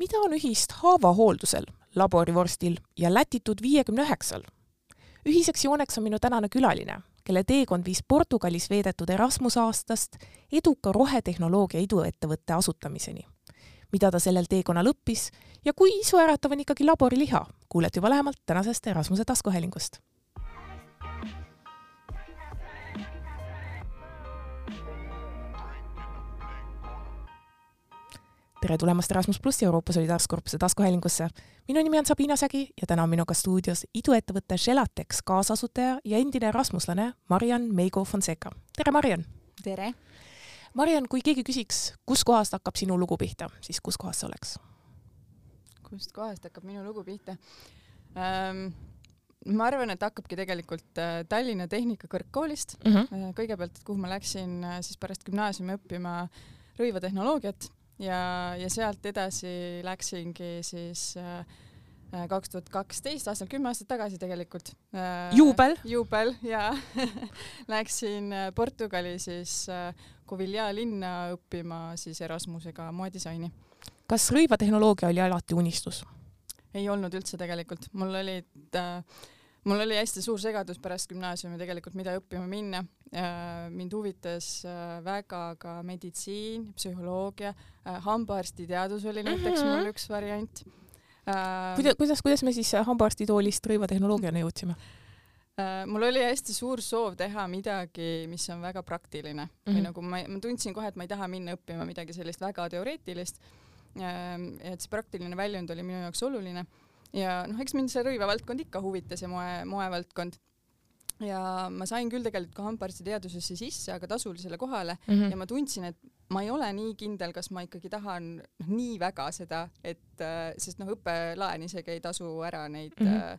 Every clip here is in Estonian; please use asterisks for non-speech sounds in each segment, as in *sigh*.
mida on ühist haavahooldusel, laborivorstil ja lätitud viiekümne üheksal? ühiseks jooneks on minu tänane külaline, kelle teekond viis Portugalis veedetud Erasmus aastast eduka rohetehnoloogia iduettevõtte asutamiseni. mida ta sellel teekonnal õppis ja kui isuäratav on ikkagi laboriliha, kuulete juba lähemalt tänasest Erasmuse taskuhäälingust tere tulemast Erasmus plussi Euroopa Solidaarsuskorpuse taskuhäälingusse. minu nimi on Sabina Sägi ja täna on minuga stuudios iduettevõtte Gelatex kaasasutaja ja endine erasmuslane Mariann Meigo Fonseca. tere, Mariann! tere! Mariann, kui keegi küsiks, kuskohast hakkab sinu lugu pihta, siis kus kohas see oleks? kust kohast hakkab minu lugu pihta ähm,? ma arvan, et hakkabki tegelikult äh, Tallinna Tehnikakõrgkoolist mm. -hmm. kõigepealt, kuhu ma läksin äh, siis pärast gümnaasiumi õppima rõivatehnoloogiat ja, ja sealt edasi läksingi siis äh, kaks tuhat kaksteist aastal, kümme aastat tagasi tegelikult. Äh, juubel. juubel ja *laughs* läksin äh, Portugali siis Covilja linna õppima siis Erasmusega moedisaini. kas rõivatehnoloogia oli alati unistus? ei olnud üldse tegelikult, mul olid äh, mul oli hästi suur segadus pärast gümnaasiumi tegelikult, mida õppima minna. mind huvitas äh, väga ka meditsiin, psühholoogia, äh, hambaarstiteadus oli näiteks mm -hmm. mul üks variant. Äh, kuidas, kuidas, kuidas me siis hambaarstitoolist rõivatehnoloogiani jõudsime? mul oli hästi suur soov teha midagi, mis on väga praktiline mm -hmm. või mhm. nagu ma, ma tundsin kohe, et ma ei taha minna õppima midagi sellist väga teoreetilist. et see praktiline väljund oli minu jaoks oluline ja noh, eks mind see rõivavaldkond ikka huvitas ja moe, moevaldkond ja ma sain küll tegelikult ka hambaarstiteadusesse sisse, aga tasulisele kohale mm -hmm. ja ma tundsin, et ma ei ole nii kindel, kas ma ikkagi tahan noh, nii väga seda, et äh, sest noh, õppelaen isegi ei tasu ära neid mm, -hmm.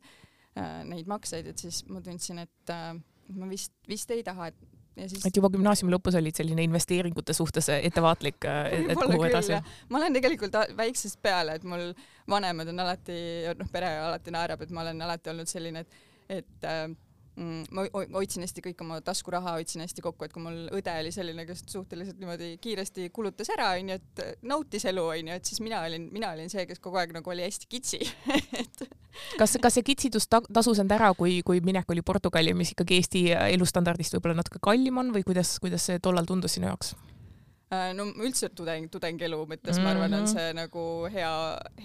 äh, neid makseid, et siis ma tundsin, et äh, ma vist, vist ei taha, et Siis... et juba gümnaasiumi lõpus olid selline investeeringute suhtes ettevaatlik, et kuhu edasi? ma olen tegelikult väiksest peale, et mul vanemad on alati, noh, pere alati naerab, et ma olen alati olnud selline, et, et äh, mm, ma hoidsin hästi kõik oma taskuraha, hoidsin hästi kokku, et kui mul õde oli selline, kes suhteliselt niimoodi kiiresti kulutas ära, onju, et nautis elu, onju, et siis mina olin, mina olin see, kes kogu aeg nagu oli hästi kitsi *laughs* et kas, kas see kitsidus ta tasus end ära, kui, kui minek oli Portugali, mis ikkagi Eesti elustandardist võib-olla natuke kallim on või kuidas, kuidas see tollal tundus sinu jaoks? Äh, no üldse tudeng, tudengielu mõttes mm -hmm. ma arvan, on mhm. see nagu hea,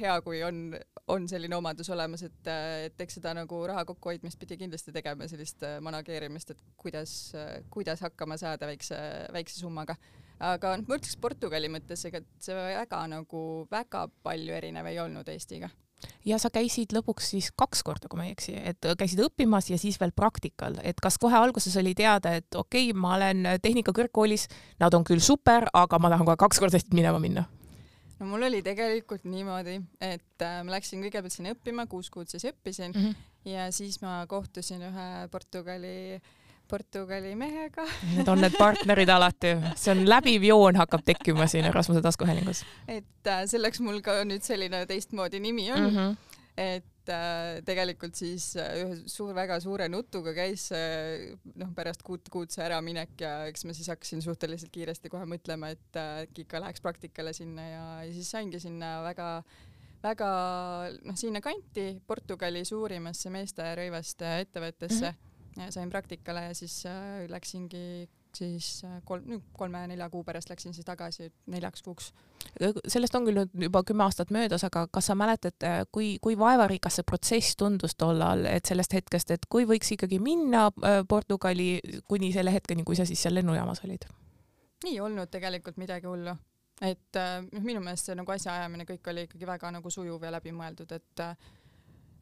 hea, kui on, on selline omadus olemas, et, et eks seda nagu raha kokkuhoidmist pidi kindlasti tegema, sellist äh, manageerimist, et kuidas, kuidas hakkama saada väikse, väikse summaga. aga noh, ma ütleks Portugali mõttes, ega see väga nagu väga palju erinev ei olnud Eestiga ja sa käisid lõpuks siis kaks korda, kui ma ei eksi, et käisid õppimas ja siis veel praktikal, et kas kohe alguses oli teada, et okei okay,, ma olen Tehnikakõrgkoolis, nad on küll super, aga ma tahan kohe kaks korda Eestit minema minna? no mul oli tegelikult niimoodi, et äh, ma läksin kõigepealt sinna õppima, kuus kuud siis õppisin mm -hmm. ja siis ma kohtusin ühe Portugali äh, Portugali mehega *laughs* Need on need partnerid alati, see on läbiv joon hakkab tekkima siin Erasmuse taskuhäälingus. et äh, selleks mul ka nüüd selline teistmoodi nimi on mm. -hmm. et äh, tegelikult siis äh, ühe suur, väga suure nutuga käis äh, noh, pärast kuut kuud see äraminek ja eks ma siis hakkasin suhteliselt kiiresti kohe mõtlema, et äh, äkki ikka läheks praktikale sinna ja, ja siis saingi sinna väga väga noh, sinna kanti Portugali suurimasse meeste rõivaste ettevõttesse mm. -hmm sain praktikale ja siis äh, läksingi siis äh, kolm, kolme-nelja kuu pärast läksin siis tagasi neljaks kuuks. sellest on küll nüüd juba kümme aastat möödas, aga kas sa mäletad, äh, kui, kui vaevarikas see protsess tundus tollal, et sellest hetkest, et kui võiks ikkagi minna Portugali kuni selle hetkeni, kui sa siis seal lennujaamas olid? ei olnud tegelikult midagi hullu, et noh, minu meelest see nagu asjaajamine kõik oli ikkagi väga nagu sujuv ja läbimõeldud, et Äh,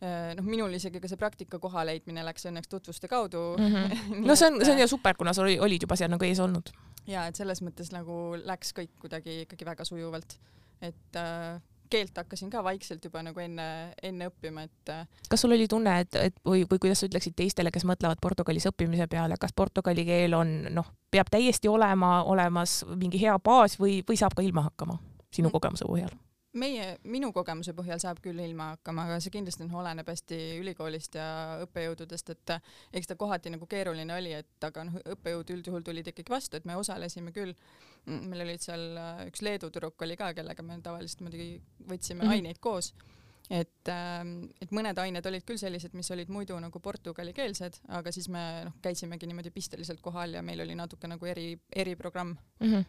noh, minul isegi ka see praktika koha leidmine läks õnneks tutvuste kaudu mm. -hmm. *laughs* no see on, see on ju super, kuna sa olid juba seal nagu ees olnud. ja et selles mõttes nagu läks kõik kuidagi ikkagi väga sujuvalt, et äh, keelt hakkasin ka vaikselt juba nagu enne, enne õppima, et. Äh, kas sul oli tunne, et, et või, või kuidas sa ütleksid teistele, kes mõtlevad Portugalis õppimise peale, kas portugali keel on noh, peab täiesti olema olemas mingi hea baas või, või saab ka ilma hakkama sinu mm. kogemuse põhjal? Meie, minu kogemuse põhjal saab küll ilma hakkama, aga see kindlasti noh, oleneb hästi ülikoolist ja õppejõududest, et eks ta kohati nagu keeruline oli, et aga noh, õppejõud üldjuhul tulid ikkagi vastu, et me osalesime küll. meil olid seal üks Leedu tüdruk oli ka, kellega me tavaliselt muidugi võtsime mm -hmm. aineid koos et, ähm, et mõned ained olid küll sellised, mis olid muidu nagu portugalikeelsed, aga siis me noh, käisimegi niimoodi pisteliselt kohal ja meil oli natuke nagu eri, eriprogramm mm. -hmm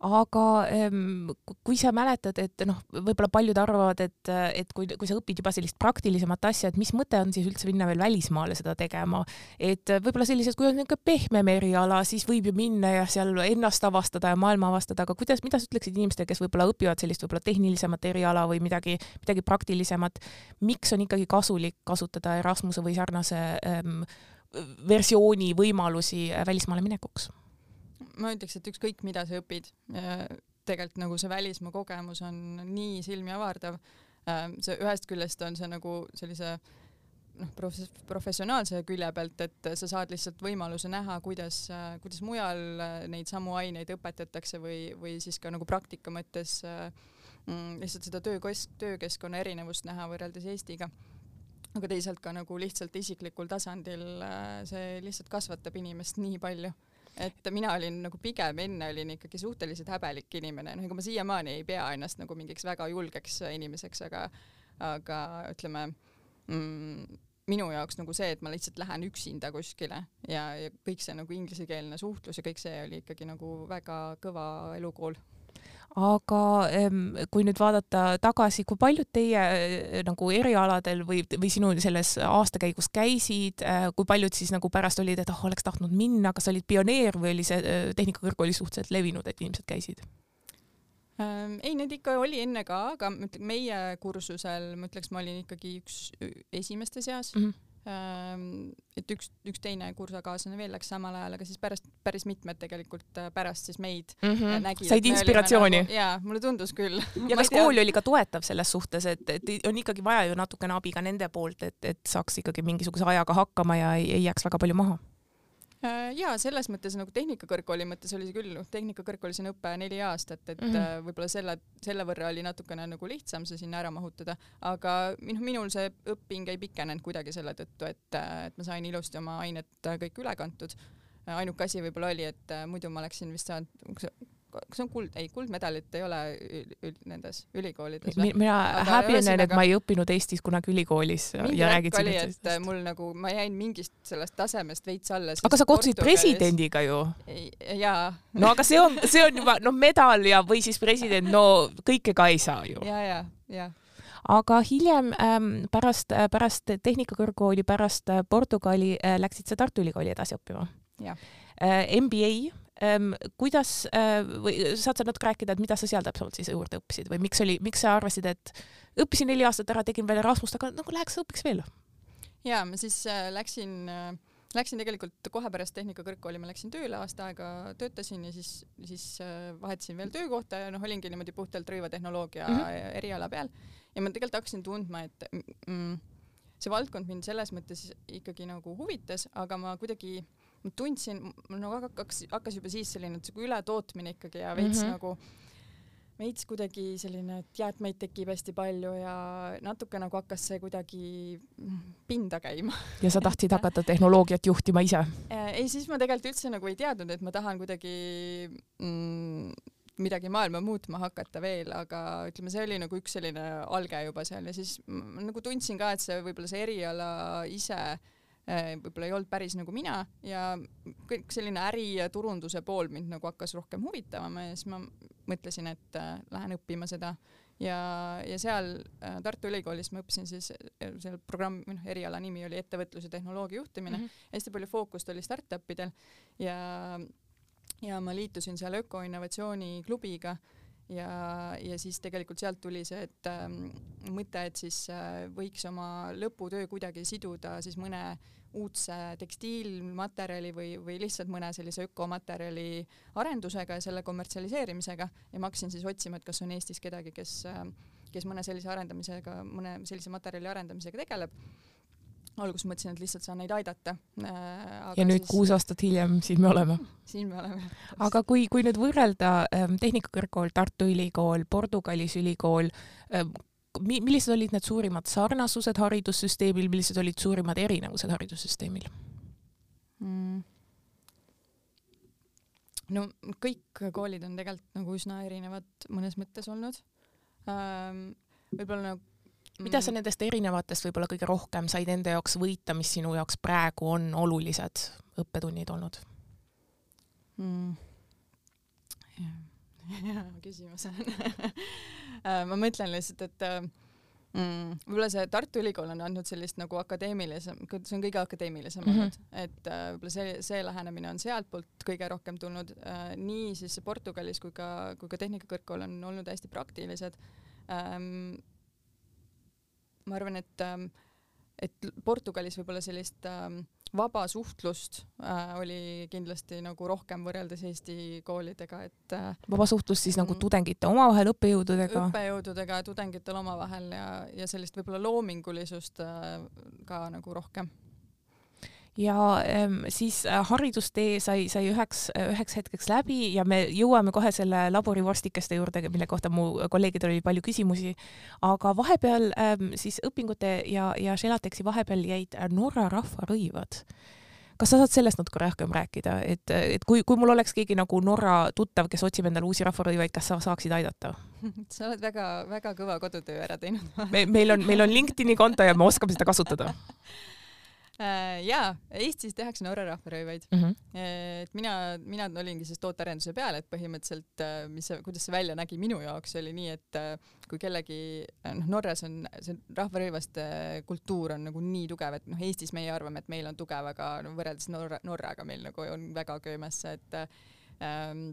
aga ähm, kui sa mäletad, et noh, võib-olla paljud arvavad, et, et kui, kui sa õpid juba sellist praktilisemat asja, et mis mõte on siis üldse minna veel välismaale seda tegema, et võib-olla sellised, kui on niisugune pehmem eriala, siis võib ju minna ja seal ennast avastada ja maailma avastada, aga kuidas, mida sa ütleksid inimestele, kes võib-olla õpivad sellist võib-olla tehnilisemat eriala või midagi, midagi praktilisemat, miks on ikkagi kasulik kasutada Erasmuse või sarnase ähm, versiooni võimalusi välismaale minekuks? Ma ütleks, et ükskõik, mida sa õpid, tegelikult nagu see välismaa kogemus on nii silmi avardav. Ähm, see ühest küljest on see nagu sellise noh, prof-, professionaalse külje pealt, et sa saad lihtsalt võimaluse näha, kuidas, kuidas mujal neid samu aineid õpetatakse või, või siis ka nagu praktika mõttes mm, lihtsalt seda töökesk-, töökeskkonna erinevust näha võrreldes Eestiga. aga teisalt ka nagu lihtsalt isiklikul tasandil see lihtsalt kasvatab inimest nii palju et mina olin nagu pigem enne olin ikkagi suhteliselt häbelik inimene, noh ega ma siiamaani ei pea ennast nagu mingiks väga julgeks inimeseks, aga aga ütleme mm, minu jaoks nagu see, et ma lihtsalt lähen üksinda kuskile ja, ja kõik see nagu inglisekeelne suhtlus ja kõik see oli ikkagi nagu väga kõva elukool aga kui nüüd vaadata tagasi, kui paljud teie eh, nagu erialadel või, või sinu selles aastakäigus käisid, eh, kui paljud siis nagu pärast olid, et oh, oleks tahtnud minna, kas olid pioneer või oli see eh, Tehnikakõrgkoolis suhteliselt levinud, et inimesed käisid? Ei, neid ikka oli enne ka, aga meie kursusel ma ütleks, ma olin ikkagi üks esimeste seas mm. -hmm et üks, üks teine kursakaaslane veel läks samal ajal, aga siis pärast, päris mitmed tegelikult äh, pärast siis meid mm -hmm. nägid. said inspiratsiooni? Nagu, jaa, mulle tundus küll. ja *laughs* kas kool oli ka toetav selles suhtes, et, et on ikkagi vaja ju natukene abi ka nende poolt, et, et saaks ikkagi mingisuguse ajaga hakkama ja ei, ei jääks väga palju maha? Äh, ja selles mõttes nagu Tehnikakõrgkooli mõttes oli see küll, noh, Tehnikakõrgkoolis on õpe neli aastat, et mm -hmm. võib-olla selle, selle võrra oli natukene nagu lihtsam see sinna ära mahutada, aga noh, minul see õpping ei pikenenud kuidagi selle tõttu, et, et ma sain ilusti oma ained kõik üle kantud. ainuke asi võib-olla oli, et muidu ma oleksin vist saanud kas on kuld, ei kuldmedalit ei ole ül, nendes ülikoolides mina häbinen, et ma ei õppinud Eestis kunagi ülikoolis ja, ja räägid oli, et mul nagu, ma jäin mingist sellest tasemest veits alla. aga sa kohtusid presidendiga ju? jaa. no aga see on, see on juba noh, medal ja, või siis president, no kõike ka ei saa ju. ja, ja, ja aga hiljem ähm, pärast, pärast Tehnikakõrgkooli, pärast Portugali äh, läksid sa Tartu Ülikooli edasi õppima? Äh, MBA. Kuidas äh, või saad sa natuke rääkida, et mida sa seal täpsemalt siis juurde õppisid või miks oli, miks sa arvasid, et õppisin neli aastat ära, tegin veel Erasmust, aga nagu läheks õpiks veel? ja ma siis äh, läksin äh, Läksin tegelikult kohe pärast Tehnikakõrgkooli, ma läksin tööle, aasta aega töötasin ja siis, siis vahetasin veel töökohta ja noh, olingi niimoodi puhtalt rõivatehnoloogia mm -hmm. eriala peal. ja ma tegelikult hakkasin tundma, et mm, see valdkond mind selles mõttes ikkagi nagu huvitas, aga ma kuidagi ma tundsin, mul nagu hakkas, hakkas juba siis selline siuke ületootmine ikkagi ja veits mm -hmm. nagu veits kuidagi selline, et jäätmeid tekib hästi palju ja natuke nagu hakkas see kuidagi pinda käima. ja sa tahtsid *laughs* hakata tehnoloogiat juhtima ise? Äh, ei, siis ma tegelikult üldse nagu ei teadnud, et ma tahan kuidagi mm, midagi maailma muutma hakata veel, aga ütleme, see oli nagu üks selline alge juba seal ja siis ma nagu tundsin ka, et see võib-olla see eriala ise Äh, võib-olla ei olnud päris nagu mina ja kõik selline äri ja turunduse pool mind nagu hakkas rohkem huvitama ja siis ma mõtlesin, et äh, lähen õppima seda. Ja, ja seal äh, Tartu Ülikoolis ma õppisin siis äh, seal programm, noh eriala nimi oli ettevõtluse tehnoloogia juhtimine. Mm, -hmm. hästi palju fookust oli startup idel ja ja ma liitusin seal ökoinnovatsiooni klubiga ja, ja siis tegelikult sealt tuli see, et ähm, mõte, et siis äh, võiks oma lõputöö kuidagi siduda siis mõne uudse tekstiilmaterjali või, või lihtsalt mõne sellise ökomaterjali arendusega ja selle kommertsialiseerimisega ja ma hakkasin siis otsima, et kas on Eestis kedagi, kes, kes mõne sellise arendamisega, mõne sellise materjali arendamisega tegeleb. Alguses mõtlesin, et lihtsalt saan neid aidata. ja nüüd siis... kuus aastat hiljem siin me oleme. siin me oleme. aga kui, kui nüüd võrrelda ähm, Tehnikakõrgkool, Tartu Ülikool, Portugalis ülikool ähm,, millised olid need suurimad sarnasused haridussüsteemil, millised olid suurimad erinevused haridussüsteemil mm.? no kõik koolid on tegelikult nagu üsna erinevad mõnes mõttes olnud ähm,. võib-olla nagu mida sa nendest erinevatest võib-olla kõige rohkem said enda jaoks võita, mis sinu jaoks praegu on olulised õppetunnid olnud mm.? *laughs* hea küsimus on *laughs* äh, ma mõtlen lihtsalt, et äh, mm, võib-olla see Tartu Ülikool on andnud sellist nagu akadeemilisem, see on kõige akadeemilisem mm -hmm. olnud, et äh, võib-olla see, see lähenemine on sealtpoolt kõige rohkem tulnud nii siis Portugalis kui ka, kui ka Tehnikakõrgkool on olnud hästi praktilised. Ma arvan, et ähm,, et Portugalis võib-olla sellist ähm, vaba suhtlust äh, oli kindlasti nagu rohkem võrreldes Eesti koolidega, et äh, vaba suhtlus siis nagu mm. tudengite omavahel, õppejõududega? õppejõududega, tudengitel omavahel ja, ja sellist võib-olla loomingulisust äh, ka nagu rohkem ja ähm, siis äh, haridustee sai, sai üheks, üheks hetkeks läbi ja me jõuame kohe selle laborivorstikeste juurde, mille kohta mu kolleegidel oli palju küsimusi. aga vahepeal ähm, siis õpingute ja, ja Shelatexi vahepeal jäid Norra rahvarõivad kas sa saad sellest natuke rohkem rääkida, et, et kui, kui mul oleks keegi nagu Norra tuttav, kes otsib endale uusi rahvarõivaid, kas sa saaksid aidata? *laughs* sa oled väga-väga kõva kodutöö ära teinud me, meil on, meil on LinkedIni konto ja me oskame seda kasutada Äh, *laughs* jaa, Eestis tehakse Norra rahvarõivaid mm. -hmm. et mina, mina olingi siis tootearenduse peal, et põhimõtteliselt, äh, mis see, kuidas see välja nägi minu jaoks, oli nii, et äh, kui kellegi, noh, Norras on see rahvarõivaste kultuur on nagu nii tugev, et noh, Eestis meie arvame, et meil on tugev, aga no võrreldes Norra, Norraga meil nagu on väga köömes, et ähm,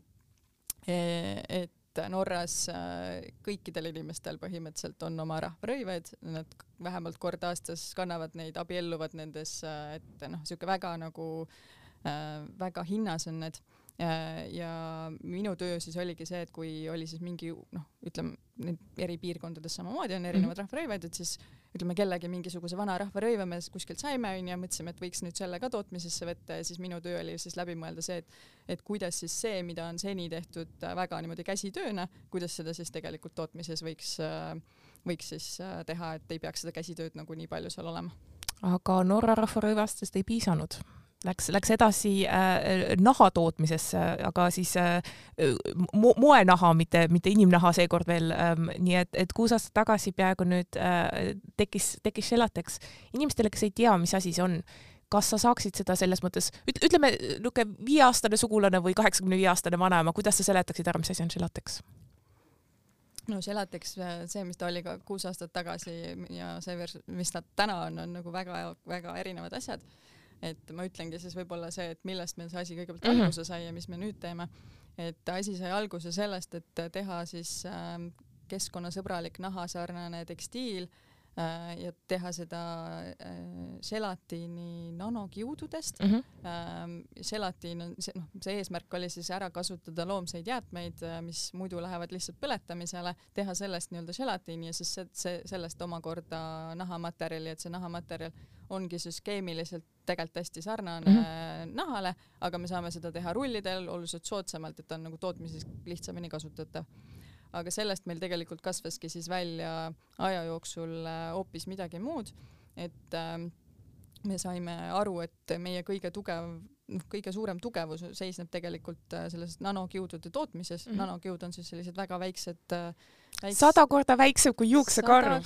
e, et et Norras äh, kõikidel inimestel põhimõtteliselt on oma rahvarõivaid, nad vähemalt kord aastas kannavad neid, abielluvad nendes, äh, et noh, niisugune väga nagu äh, väga hinnas on need ja minu töö siis oligi see, et kui oli siis mingi noh, ütleme need eri piirkondades samamoodi on erinevad mm -hmm. rahvarõivad, et siis ütleme kellegi mingisuguse vana rahvarõiva me kuskilt saime onju ja mõtlesime, et võiks nüüd selle ka tootmisesse võtta ja siis minu töö oli siis läbi mõelda see, et et kuidas siis see, mida on seni tehtud väga niimoodi käsitööna, kuidas seda siis tegelikult tootmises võiks, võiks siis teha, et ei peaks seda käsitööd nagu nii palju seal olema. aga Norra rahvarõivastest ei piisanud läks, läks edasi äh, naha tootmisesse, aga siis äh, mo moenaha, mitte, mitte inimnaha seekord veel ähm,. nii et, et kuus aastat tagasi peaaegu nüüd äh, tekkis, tekkis Shelatex. inimestele, kes ei tea, mis asi see on, kas sa saaksid seda selles mõttes, ütleme niisugune viieaastane sugulane või kaheksakümne viie aastane vanaema, kuidas sa seletaksid ära, mis asi on Shelatex? no Shelatex, see, mis ta oli ka kuus aastat tagasi ja see, mis ta täna on, on nagu väga-väga erinevad asjad et ma ütlengi siis võib-olla see, et millest meil see asi kõigepealt mm -hmm. alguse sai ja mis me nüüd teeme. et asi sai alguse sellest, et teha siis äh, keskkonnasõbralik nahasarnane tekstiil ja teha seda äh, želatiini nanokiududest mm. -hmm. Äh, želatiin on see, noh, see eesmärk oli siis ära kasutada loomseid jäätmeid, äh, mis muidu lähevad lihtsalt põletamisele, teha sellest nii-öelda želatiini ja siis see, see, sellest omakorda nahamaterjali, et see nahamaterjal ongi siis keemiliselt tegelikult hästi sarnane mm -hmm. nahale, aga me saame seda teha rullidel oluliselt soodsamalt, et ta on nagu tootmises lihtsamini kasutatav. Aga sellest meil tegelikult kasvaski siis välja aja jooksul äh, hoopis midagi muud, et äh, me saime aru, et meie kõige tugev noh, kõige suurem tugevus seisneb tegelikult äh, selles nanokiudude tootmises mm. -hmm. nanokiud on siis sellised väga väiksed äh. Sada korda väiksem kui juuksekarv.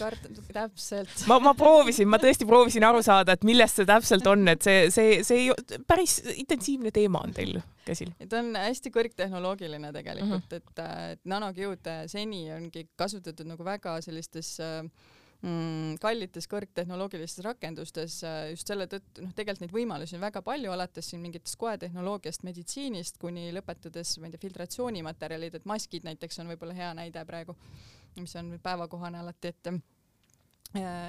täpselt. ma, ma proovisin, ma tõesti proovisin aru saada, et millest see täpselt on, et see, see, see päris intensiivne teema on teil käsil. ta on hästi kõrgtehnoloogiline tegelikult mm, -hmm. et, et nanokiud seni ongi kasutatud nagu väga sellistes äh, mm, kallites kõrgtehnoloogilistes rakendustes äh, just selle tõttu, noh, tegelikult neid võimalusi on väga palju, alates siin mingitest koetehnoloogiast, meditsiinist kuni lõpetades, ma ei tea, filtratsioonimaterjalid, et maskid näiteks on võib-olla hea näide praegu, mis on päevakohane alati, et äh,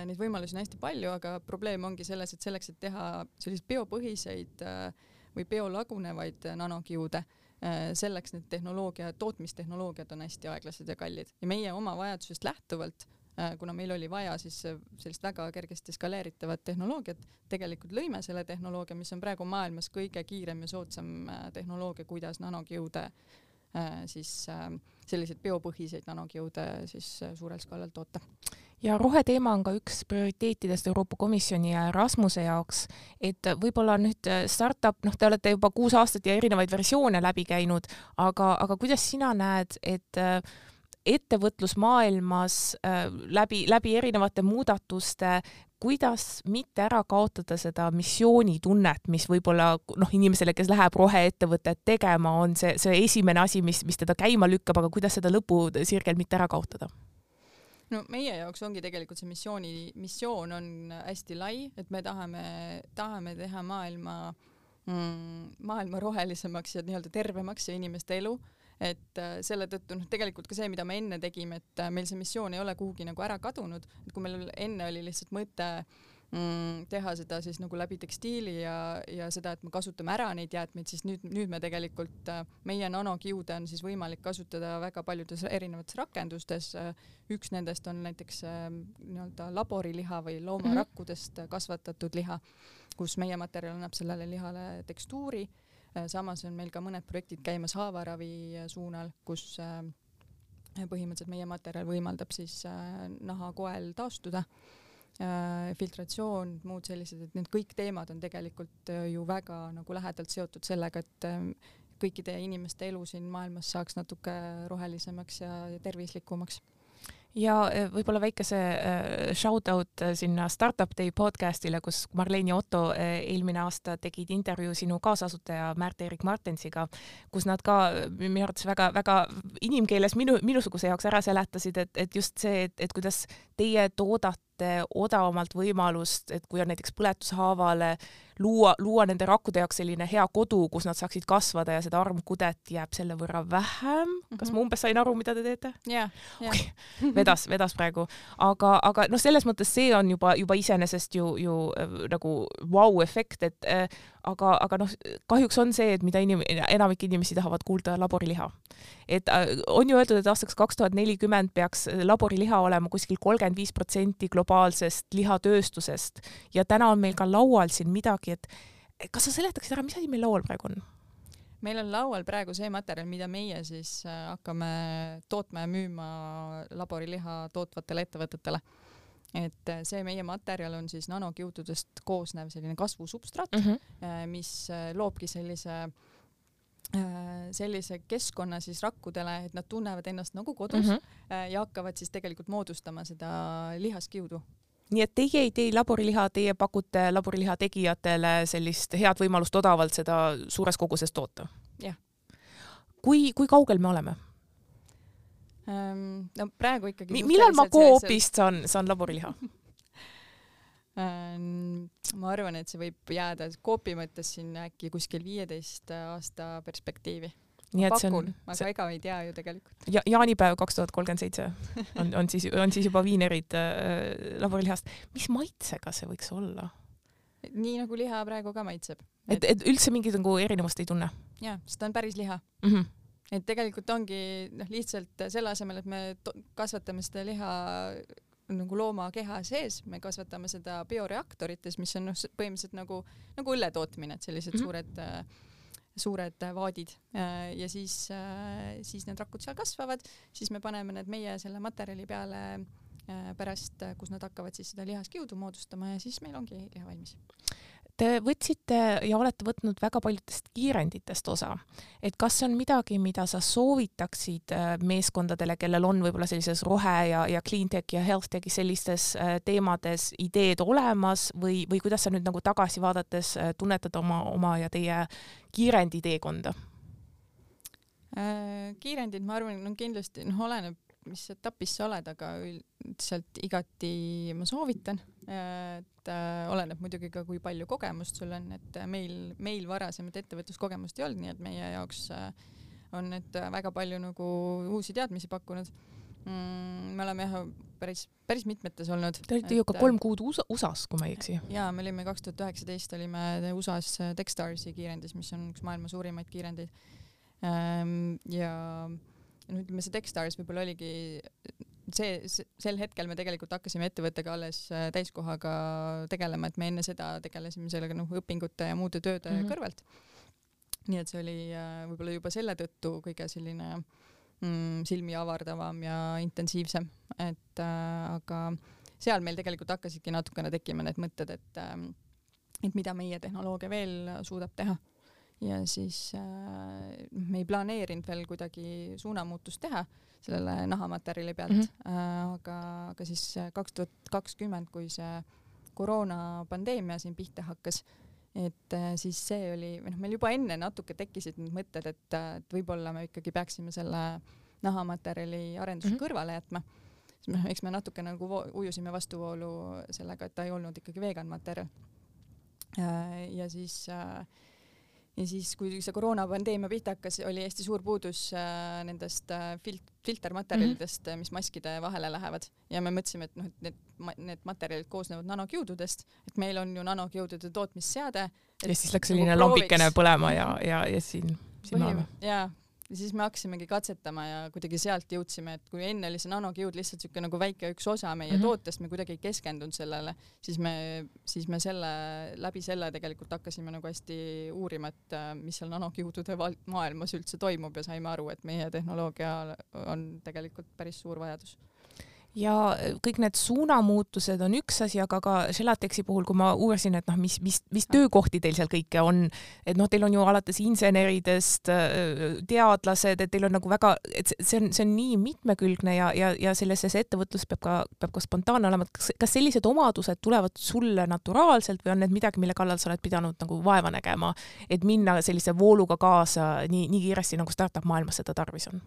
neid võimalusi on hästi palju, aga probleem ongi selles, et selleks, et teha selliseid biopõhiseid äh, või biolagunevaid nanokiude, selleks need tehnoloogia, tootmistehnoloogiad on hästi aeglased ja kallid. Ja meie oma vajadusest lähtuvalt äh, kuna meil oli vaja siis sellist väga kergesti skaleeritavat tehnoloogiat, tegelikult lõime selle tehnoloogia, mis on praegu maailmas kõige kiirem ja soodsam tehnoloogia, kuidas nanokiude siis selliseid biopõhiseid nanokiude siis suurel skaalal toota. Ja roheteema on ka üks prioriteetidest Euroopa Komisjoni ja Rasmuse jaoks, et võib-olla nüüd äh, startup, noh, te olete juba kuus aastat ja erinevaid versioone läbi käinud, aga, aga kuidas sina näed, et äh, ettevõtlusmaailmas äh, läbi, läbi erinevate muudatuste, kuidas mitte ära kaotada seda missioonitunnet, mis võib-olla noh, inimesele, kes läheb roheettevõtet tegema, on see, see esimene asi, mis, mis teda käima lükkab, aga kuidas seda lõpusirgel mitte ära kaotada? no meie jaoks ongi tegelikult see missiooni, missioon on hästi lai, et me tahame, tahame teha maailma mm,, maailma rohelisemaks ja nii-öelda tervemaks ja inimeste elu et äh, selle tõttu noh, tegelikult ka see, mida me enne tegime, et äh, meil see missioon ei ole kuhugi nagu ära kadunud, et kui meil enne oli lihtsalt mõte mm, teha seda siis nagu läbi tekstiili ja, ja seda, et me kasutame ära neid jäätmeid, siis nüüd, nüüd me tegelikult, äh, meie nanokiude on siis võimalik kasutada väga paljudes erinevates rakendustes. Üks nendest on näiteks nii-öelda laboriliha või loomarakkudest mhm. kasvatatud liha, kus meie materjal annab sellele lihale tekstuuri. Samas on meil ka mõned projektid käimas haavaravi suunal, kus põhimõtteliselt meie materjal võimaldab siis nahakoel taastuda. Äh, filtratsioon, muud sellised, et need kõik teemad on tegelikult äh, ju väga nagu lähedalt seotud sellega, et kõikide inimeste elu siin maailmas saaks natuke rohelisemaks ja tervislikumaks ja eh, võib-olla väikese eh, shout out eh, sinna Startup Day podcastile, kus Marleen ja Otto eelmine aasta tegid intervjuu sinu kaasasutaja Märt-Erik Martensiga, kus nad ka minu arvates väga-väga inimkeeles minu, minusuguse jaoks ära seletasid, et, et just see, et, et kuidas teie toodate odavamalt võimalust, et kui on näiteks põletushaavale luua, luua nende rakkude jaoks selline hea kodu, kus nad saaksid kasvada ja seda armkudet jääb selle võrra vähem mm. -hmm. kas ma mhm. umbes sain aru, mida te teete? jah, vedas, vedas praegu, aga, aga noh, selles mõttes see on juba, juba iseenesest ju, ju äh, nagu vau-efekt, et äh, aga, aga noh, kahjuks on see, et mida inim-, enamik inimesi tahavad kuulda laboriliha. Et äh, on ju öeldud, et aastaks kaks tuhat nelikümmend peaks laboriliha olema kuskil kolmkümmend viis protsenti globaalsest lihatööstusest ja täna on meil ka laual siin midagi, et kas sa seletaksid ära, mis asi meil laual praegu on? meil on laual praegu see materjal, mida meie siis äh, hakkame tootma ja müüma laboriliha tootvatele ettevõtetele et äh, see meie materjal on siis nanokiududest koosnev selline kasvusubstraat mm, -hmm. mis loobki sellise sellise keskkonna siis rakkudele, et nad tunnevad ennast nagu kodus mm -hmm. ja hakkavad siis tegelikult moodustama seda lihaskiudu nii et teie ei tee laboriliha, teie pakute laboriliha tegijatele sellist head võimalust odavalt seda suures koguses toota? jah. kui, kui kaugel me oleme ähm,? no praegu ikkagi Mi. millal ma Coopist saan, saan laboriliha? *laughs* ma arvan, et see võib jääda Coopi mõttes siin äkki kuskil viieteist aasta perspektiivi nii et pakun, see on. aga see... ega ei tea ju tegelikult ja. jaanipäev kaks tuhat kolmkümmend seitse on, on siis, on siis juba viinerid äh, laborilihast. mis maitsega see võiks olla? nii nagu liha praegu ka maitseb. et, et üldse mingit nagu erinevust ei tunne? jaa, sest ta on päris liha mm. -hmm. et tegelikult ongi noh, lihtsalt selle asemel, et me kasvatame seda liha nagu looma keha sees, me kasvatame seda bioreaktorites, mis on noh, põhimõtteliselt nagu, nagu õlle tootmine, et sellised mm -hmm. suured äh, suured äh, vaadid äh, ja siis, siis need rakud seal kasvavad, siis me paneme need meie selle materjali peale pärast, kus nad hakkavad siis seda lihaskiudu moodustama ja siis meil ongi liha valmis. Te võtsite ja olete võtnud väga paljudest kiirenditest osa, et kas see on midagi, mida sa soovitaksid äh, meeskondadele, kellel on võib-olla sellises rohe ja, ja clean tech ja health tech'i sellistes äh, teemades ideed olemas või, või kuidas sa nüüd nagu tagasi vaadates äh, tunnetad oma, oma ja teie kiirendi teekonda? kiirendid, ma arvan, no kindlasti noh, oleneb mis etapis sa oled, aga üldiselt igati ma soovitan. Et äh, oleneb muidugi ka, kui palju kogemust sul on, et meil, meil varasemat ettevõtluskogemust ei olnud, nii et meie jaoks äh, on need väga palju nagu uusi teadmisi pakkunud mm,. me oleme jah päris, päris mitmetes olnud. Te olite ju ka kolm kuud USA, USA-s, kui ma ei eksi. jaa, me olime kaks tuhat üheksateist olime USA-s Techstarsi kiirendis, mis on üks maailma suurimaid kiirendeid. Ähm, ja no ütleme, see Techstars võib-olla oligi see, sel hetkel me tegelikult hakkasime ettevõttega alles äh, täiskohaga tegelema, et me enne seda tegelesime sellega noh, õpingute ja muude tööde mm -hmm. kõrvalt. nii et see oli äh, võib-olla juba selle tõttu kõige selline mm, silmi avardavam ja intensiivsem, et äh, aga seal meil tegelikult hakkasidki natukene tekkima need mõtted, et äh, et mida meie tehnoloogia veel suudab teha ja siis äh, me ei planeerinud veel kuidagi suunamuutust teha sellele nahamaterjali pealt mm, -hmm. äh, aga, aga siis kaks tuhat kakskümmend, kui see koroonapandeemia siin pihta hakkas, et äh, siis see oli, või noh, meil juba enne natuke tekkisid need mõtted, et, et võib-olla me ikkagi peaksime selle nahamaterjali arenduse mm -hmm. kõrvale jätma. siis noh, eks me natuke nagu ujusime vastuvoolu sellega, et ta ei olnud ikkagi vegan materjal äh,. ja siis äh, ja siis, kui see koroonapandeemia pihta hakkas, oli hästi suur puudus äh, nendest äh, filt-, filtermaterjalidest mm, -hmm. mis maskide vahele lähevad ja me mõtlesime, et noh, et need, need materjalid koosnevad nanokiududest, et meil on ju nanokiudude tootmisseade. ja siis läks selline nagu lambikene põlema ja, ja, ja siin, siin me oleme. jaa, ja siis me hakkasimegi katsetama ja kuidagi sealt jõudsime, et kui enne oli see nanokiud lihtsalt niisugune nagu väike üks osa meie mm -hmm. tootest, me kuidagi ei keskendunud sellele, siis me, siis me selle, läbi selle tegelikult hakkasime nagu hästi uurima, et äh, mis seal nanokiudude maailmas üldse toimub ja saime aru, et meie tehnoloogia on tegelikult päris suur vajadus ja kõik need suunamuutused on üks asi, aga ka Gelatexi puhul, kui ma uurisin, et noh, mis, mis, mis töökohti teil seal kõike on, et noh, teil on ju alates inseneridest, teadlased, et teil on nagu väga, et see on, see on nii mitmekülgne ja, ja, ja selles ettevõtlus peab ka, peab ka spontaanne olema, et kas, kas sellised omadused tulevad sulle naturaalselt või on need midagi, mille kallal sa oled pidanud nagu vaeva nägema, et minna sellise vooluga kaasa nii, nii kiiresti, nagu startup maailmas seda tarvis on?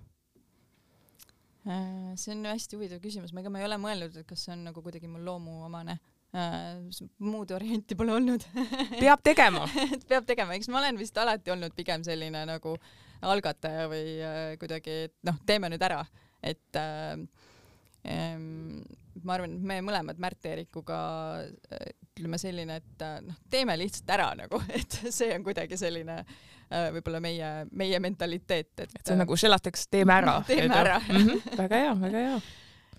Äh, see on hästi huvitav küsimus, ega ma ei ole mõelnud, et kas see on nagu kuidagi mul loomuomane. Äh,. muud varianti pole olnud. *laughs* Peab tegema. Peab tegema, eks ma olen vist alati olnud pigem selline nagu algataja või äh, kuidagi, et noh, teeme nüüd ära, et äh, ma arvan, et me mõlemad Märt-Eerikuga äh, ütleme selline, et noh, teeme lihtsalt ära nagu, *laughs* et see on kuidagi selline äh, võib-olla meie, meie mentaliteet, et. et see on nagu Shelatex, teeme ära. *laughs* teeme ära. -hmm. väga hea, väga hea.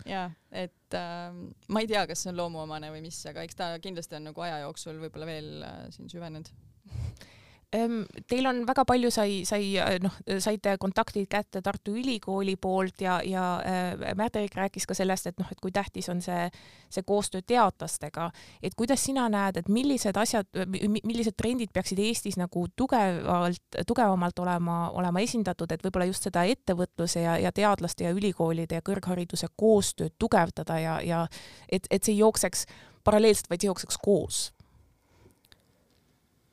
ja, et äh, ma ei tea, kas see on loomuomane või mis, aga eks ta kindlasti on nagu aja jooksul võib-olla veel äh, siin süvenenud *laughs* Teil on väga palju sai, sai noh, saite kontaktid kätte Tartu Ülikooli poolt ja, ja äh, Märt-Erik rääkis ka sellest, et noh, et kui tähtis on see, see koostöö teadlastega, et kuidas sina näed, et millised asjad, millised trendid peaksid Eestis nagu tugevalt, tugevamalt olema, olema esindatud, et võib-olla just seda ettevõtluse ja, ja teadlaste ja ülikoolide ja kõrghariduse koostööd tugevdada ja, ja et, et see ei jookseks paralleelselt, vaid see jookseks koos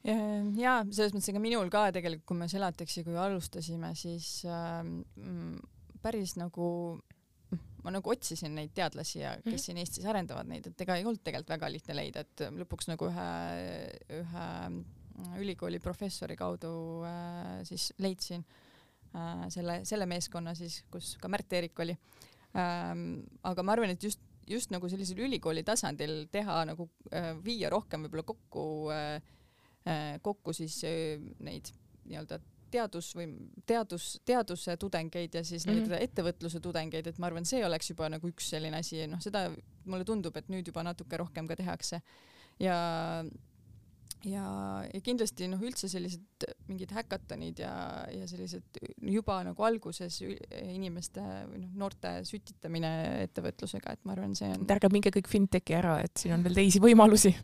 ja selles mõttes, ega minul ka tegelikult, kui me Celatexi, kui alustasime, siis äh, päris nagu ma nagu otsisin neid teadlasi ja kes mm -hmm. siin Eestis arendavad neid, et ega ei olnud tegelikult väga lihtne leida, et lõpuks nagu ühe, ühe ülikooli professori kaudu äh, siis leidsin äh, selle, selle meeskonna siis, kus ka Märt-Eerik oli ähm,. aga ma arvan, et just, just nagu sellisel ülikooli tasandil teha nagu äh, viia rohkem võib-olla kokku Äh, kokku siis äh, neid nii-öelda teadus või teadus, teaduse tudengeid ja siis neid mm -hmm. ettevõtluse tudengeid, et ma arvan, see oleks juba nagu üks selline asi, noh, seda mulle tundub, et nüüd juba natuke rohkem ka tehakse. ja, ja, ja kindlasti noh, üldse sellised mingid häkatonid ja, ja sellised juba nagu alguses inimeste või noh, noorte sütitamine ettevõtlusega, et ma arvan, see on. ärge minge kõik fintechi ära, et siin on veel teisi võimalusi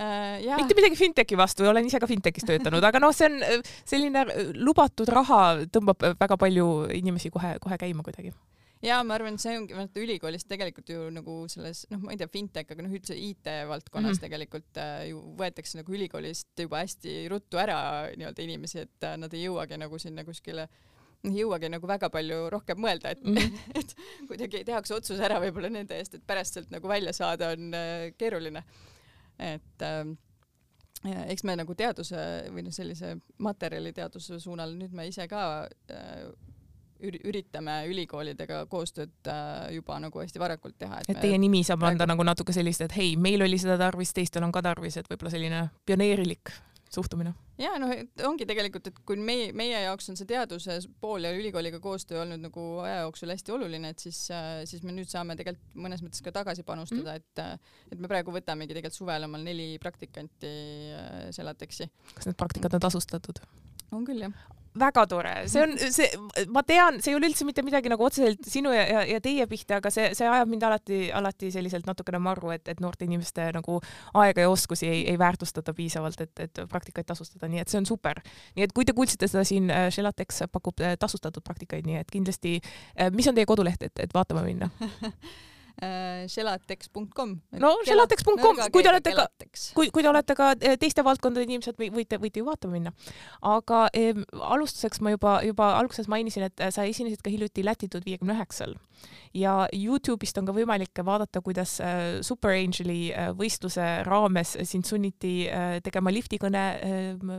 äh,. mitte midagi fintechi vastu, olen ise ka fintechis töötanud, aga noh, see on äh, selline äh, lubatud raha tõmbab väga palju inimesi kohe, kohe käima kuidagi ja ma arvan, see ongi, vaata ülikoolis tegelikult ju nagu selles, noh, ma ei tea, fintech, aga noh, üldse IT valdkonnas mm -hmm. tegelikult äh, ju võetakse nagu ülikoolist juba hästi ruttu ära nii-öelda inimesi, et äh, nad ei jõuagi nagu sinna kuskile ei jõuagi nagu väga palju rohkem mõelda, et mm, -hmm. *laughs* et kuidagi tehakse otsus ära võib-olla nende eest, et pärast sealt nagu välja saada on äh, keeruline et äh, eks me nagu teaduse või noh, sellise materjaliteaduse suunal nüüd me ise ka äh, üritame ülikoolidega koostööd äh, juba nagu hästi varakult teha. et, teie nimi saab anda nagu natuke sellist, et hei, meil oli seda tarvis, teistel on ka tarvis, et võib-olla selline pioneerilik suhtumine? ja noh, ongi tegelikult, et kui meie, meie jaoks on see teaduse pool ja ülikooliga koostöö olnud nagu aja jooksul hästi oluline, et siis, siis me nüüd saame tegelikult mõnes mõttes ka tagasi panustada mm, -hmm. et, et me praegu võtamegi tegelikult suvel omal neli praktikanti Celatexi. kas need praktikad on tasustatud? on küll, jah väga tore, see on see, ma tean, see ei ole üldse mitte midagi nagu otseselt sinu ja, ja, ja teie pihta, aga see, see ajab mind alati, alati selliselt natukene marru, et, et noorte inimeste nagu aega ja oskusi ei, ei väärtustata piisavalt, et, et praktikaid tasustada, nii et see on super. nii et kui te kuulsite seda siin, Shelatex äh, pakub äh, tasustatud praktikaid, nii et kindlasti, äh, mis on teie koduleht, et, et vaatama minna *laughs* shelatex.com. no shelatex.com, kui te olete ka, kui, kui te olete ka teiste valdkondade inimesed, võite, võite ju vaatama minna. aga eh, alustuseks ma juba, juba alguses mainisin, et sa esinesid ka hiljuti Lätitud viiekümne üheksal ja Youtube'ist on ka võimalik vaadata, kuidas Super Angeli võistluse raames sind sunniti tegema liftikõne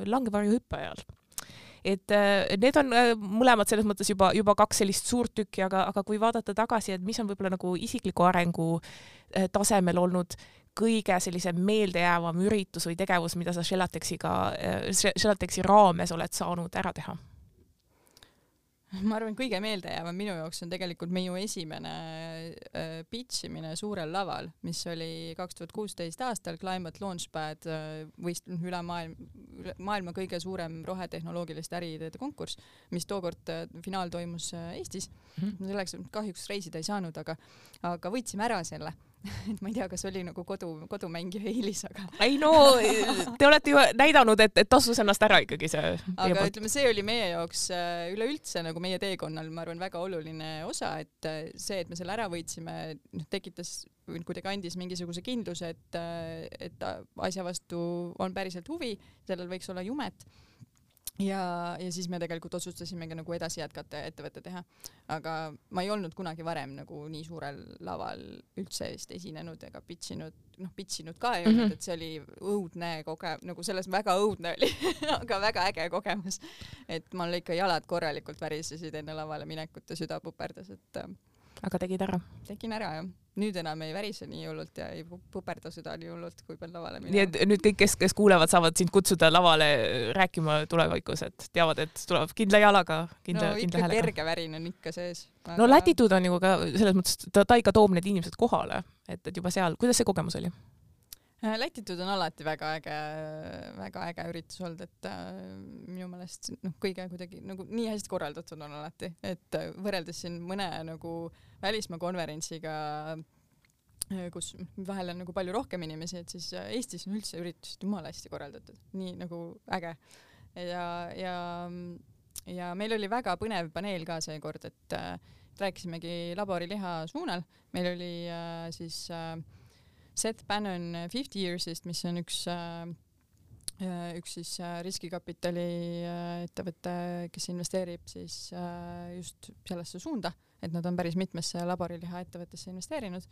langevarjuhüppe ajal et äh, need on äh, mõlemad selles mõttes juba, juba kaks sellist suurt tükki, aga, aga kui vaadata tagasi, et mis on võib-olla nagu isikliku arengu äh, tasemel olnud kõige sellisem meeldejäävam üritus või tegevus, mida sa Shelatexiga, Shelatexi raames oled saanud ära teha *laughs* ma arvan, kõige meeldejäävam minu jaoks on tegelikult minu esimene äh, pitch imine suurel laval, mis oli kaks tuhat kuusteist aastal Climate Launchpad äh, võist- üle maailma, maailma kõige suurem rohetehnoloogiliste äriideede konkurss, mis tookord äh, finaal toimus äh, Eestis mm. -hmm. selleks kahjuks reisida ei saanud, aga, aga võitsime ära selle *laughs* et ma ei tea, kas oli nagu kodu, kodumängija eelis, aga. *laughs* ei no, te olete ju näidanud, et, et tasus ennast ära ikkagi see. aga ütleme, see oli meie jaoks äh, üleüldse nagu meie teekonnal, ma arvan, väga oluline osa, et äh, see, et me selle ära võitsime, noh, tekitas kuidagi andis mingisuguse kindluse, et, äh, et asja vastu on päriselt huvi, sellel võiks olla jumet ja, ja siis me tegelikult otsustasimegi nagu edasi jätkata ja ettevõtte teha. aga ma ei olnud kunagi varem nagu nii suurel laval üldse vist esinenud ega pitch inud, noh pitch inud ka ei olnud mm, -hmm. et see oli õudne koge-, nagu selles väga õudne oli *laughs* aga väga äge kogemus. et mul ikka jalad korralikult värisesid enne lavale minekut ja süda puperdas, et äh, aga tegid ära? tegin ära jah nüüd enam ei värise nii hullult ja ei puperda süda nii hullult, kui pean lavale minema. nii et nüüd kõik, kes, kes kuulevad, saavad sind kutsuda lavale rääkima tulevikus, et teavad, et tuleb kindla jalaga, kindla, no, kindla häälega. kerge värin on ikka sees aga.... no Latitude on ju ka selles mõttes, ta, ta ikka toob need inimesed kohale, et, et juba seal, kuidas see kogemus oli? Äh, Latitude on alati väga äge, väga äge üritus olnud, et äh, minu meelest noh, kõige kuidagi nagu nii hästi korraldatud on alati, et äh, võrreldes siin mõne nagu äh, välismaa konverentsiga, äh, kus vahel on nagu palju rohkem inimesi, et siis äh, Eestis on üldse üritused jumala hästi korraldatud, nii nagu äge. ja, ja, ja meil oli väga põnev paneel ka seekord, et äh, rääkisimegi laboriliha suunal, meil oli äh, siis äh, Seth Bannon Fifty Years'ist, mis on üks äh, üks siis riskikapitali ettevõte, kes investeerib siis just sellesse suunda et nad on päris mitmesse laboriliha ettevõttesse investeerinud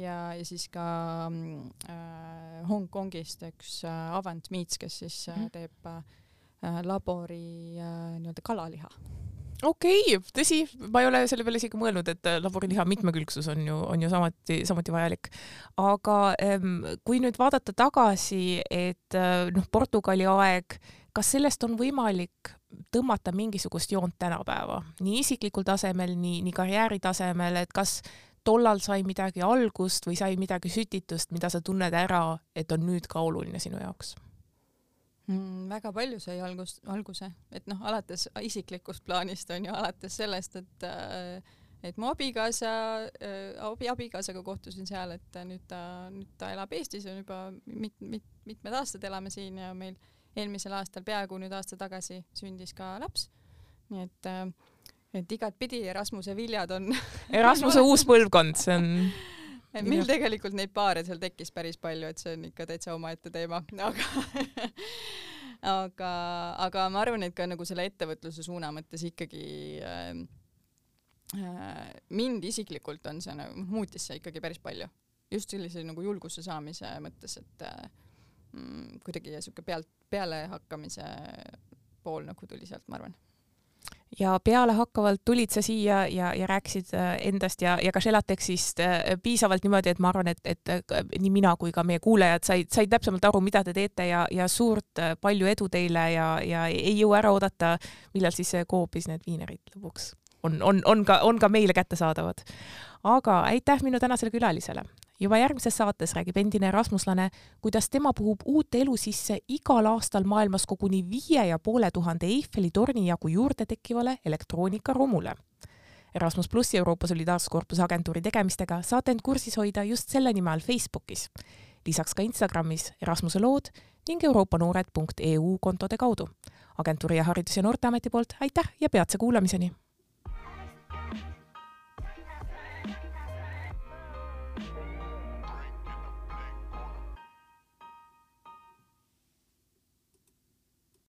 ja, ja siis ka äh, Hongkongist üks äh, Avant Meats, kes siis äh, mhm. teeb äh, labori äh, nii-öelda kalaliha okei okay,, tõsi, ma ei ole selle peale isegi mõelnud, et äh, laboriliha mitmekülgsus on ju, on ju samuti, samuti vajalik. aga ähm, kui nüüd vaadata tagasi, et äh, noh, Portugali aeg, kas sellest on võimalik tõmmata mingisugust joont tänapäeva, nii isiklikul tasemel, nii, nii karjääri tasemel, et kas tollal sai midagi algust või sai midagi sütitust, mida sa tunned ära, et on nüüd ka oluline sinu jaoks mm,? väga palju sai algust, alguse, et noh, alates isiklikust plaanist on ju, alates sellest, et äh, et mu abikaasa äh,, abi, abikaasaga kohtusin seal, et nüüd ta, nüüd ta elab Eestis ja juba mit-, mit-, mitmed aastad elame siin ja meil äh, eelmisel aastal, peaaegu nüüd aasta tagasi sündis ka laps. nii et, äh, et igatpidi Erasmuse viljad on *laughs* Erasmuse uus põlvkond, see on *laughs* meil tegelikult neid paare seal tekkis päris palju, et see on ikka täitsa omaette teema, *laughs* aga aga, aga ma arvan, et ka nagu selle ettevõtluse suuna mõttes ikkagi äh, äh, mind isiklikult on see nagu, muutis see ikkagi päris palju. just sellise nagu julguse saamise mõttes, et äh, kuidagi sihuke pealt, pealehakkamise pool nagu tuli sealt, ma arvan ja pealehakkavalt tulid sa siia ja, ja rääkisid äh, endast ja, ja ka Shelatexist äh, piisavalt niimoodi, et ma arvan, et, et äh, nii mina kui ka meie kuulajad said, said täpsemalt aru, mida te teete ja, ja suurt palju edu teile ja, ja ei jõua ära oodata, millal siis Coopis need viinerid lõpuks on, on, on ka, on ka meile kättesaadavad. aga aitäh minu tänasele külalisele juba järgmises saates räägib endine erasmuslane, kuidas tema puhub uut elu sisse igal aastal maailmas koguni viie ja poole tuhande Eiffeli torni jagu juurde tekkivale elektroonikaromule. Erasmus plussi Euroopa Solidaarsuskorpuse agentuuri tegemistega saate end kursis hoida just selle nime all Facebookis, lisaks ka Instagramis Erasmuse lood ning euroopanoored.eu kontode kaudu. agentuuri ja Haridus- ja Noorteameti poolt aitäh ja peatse kuulamiseni!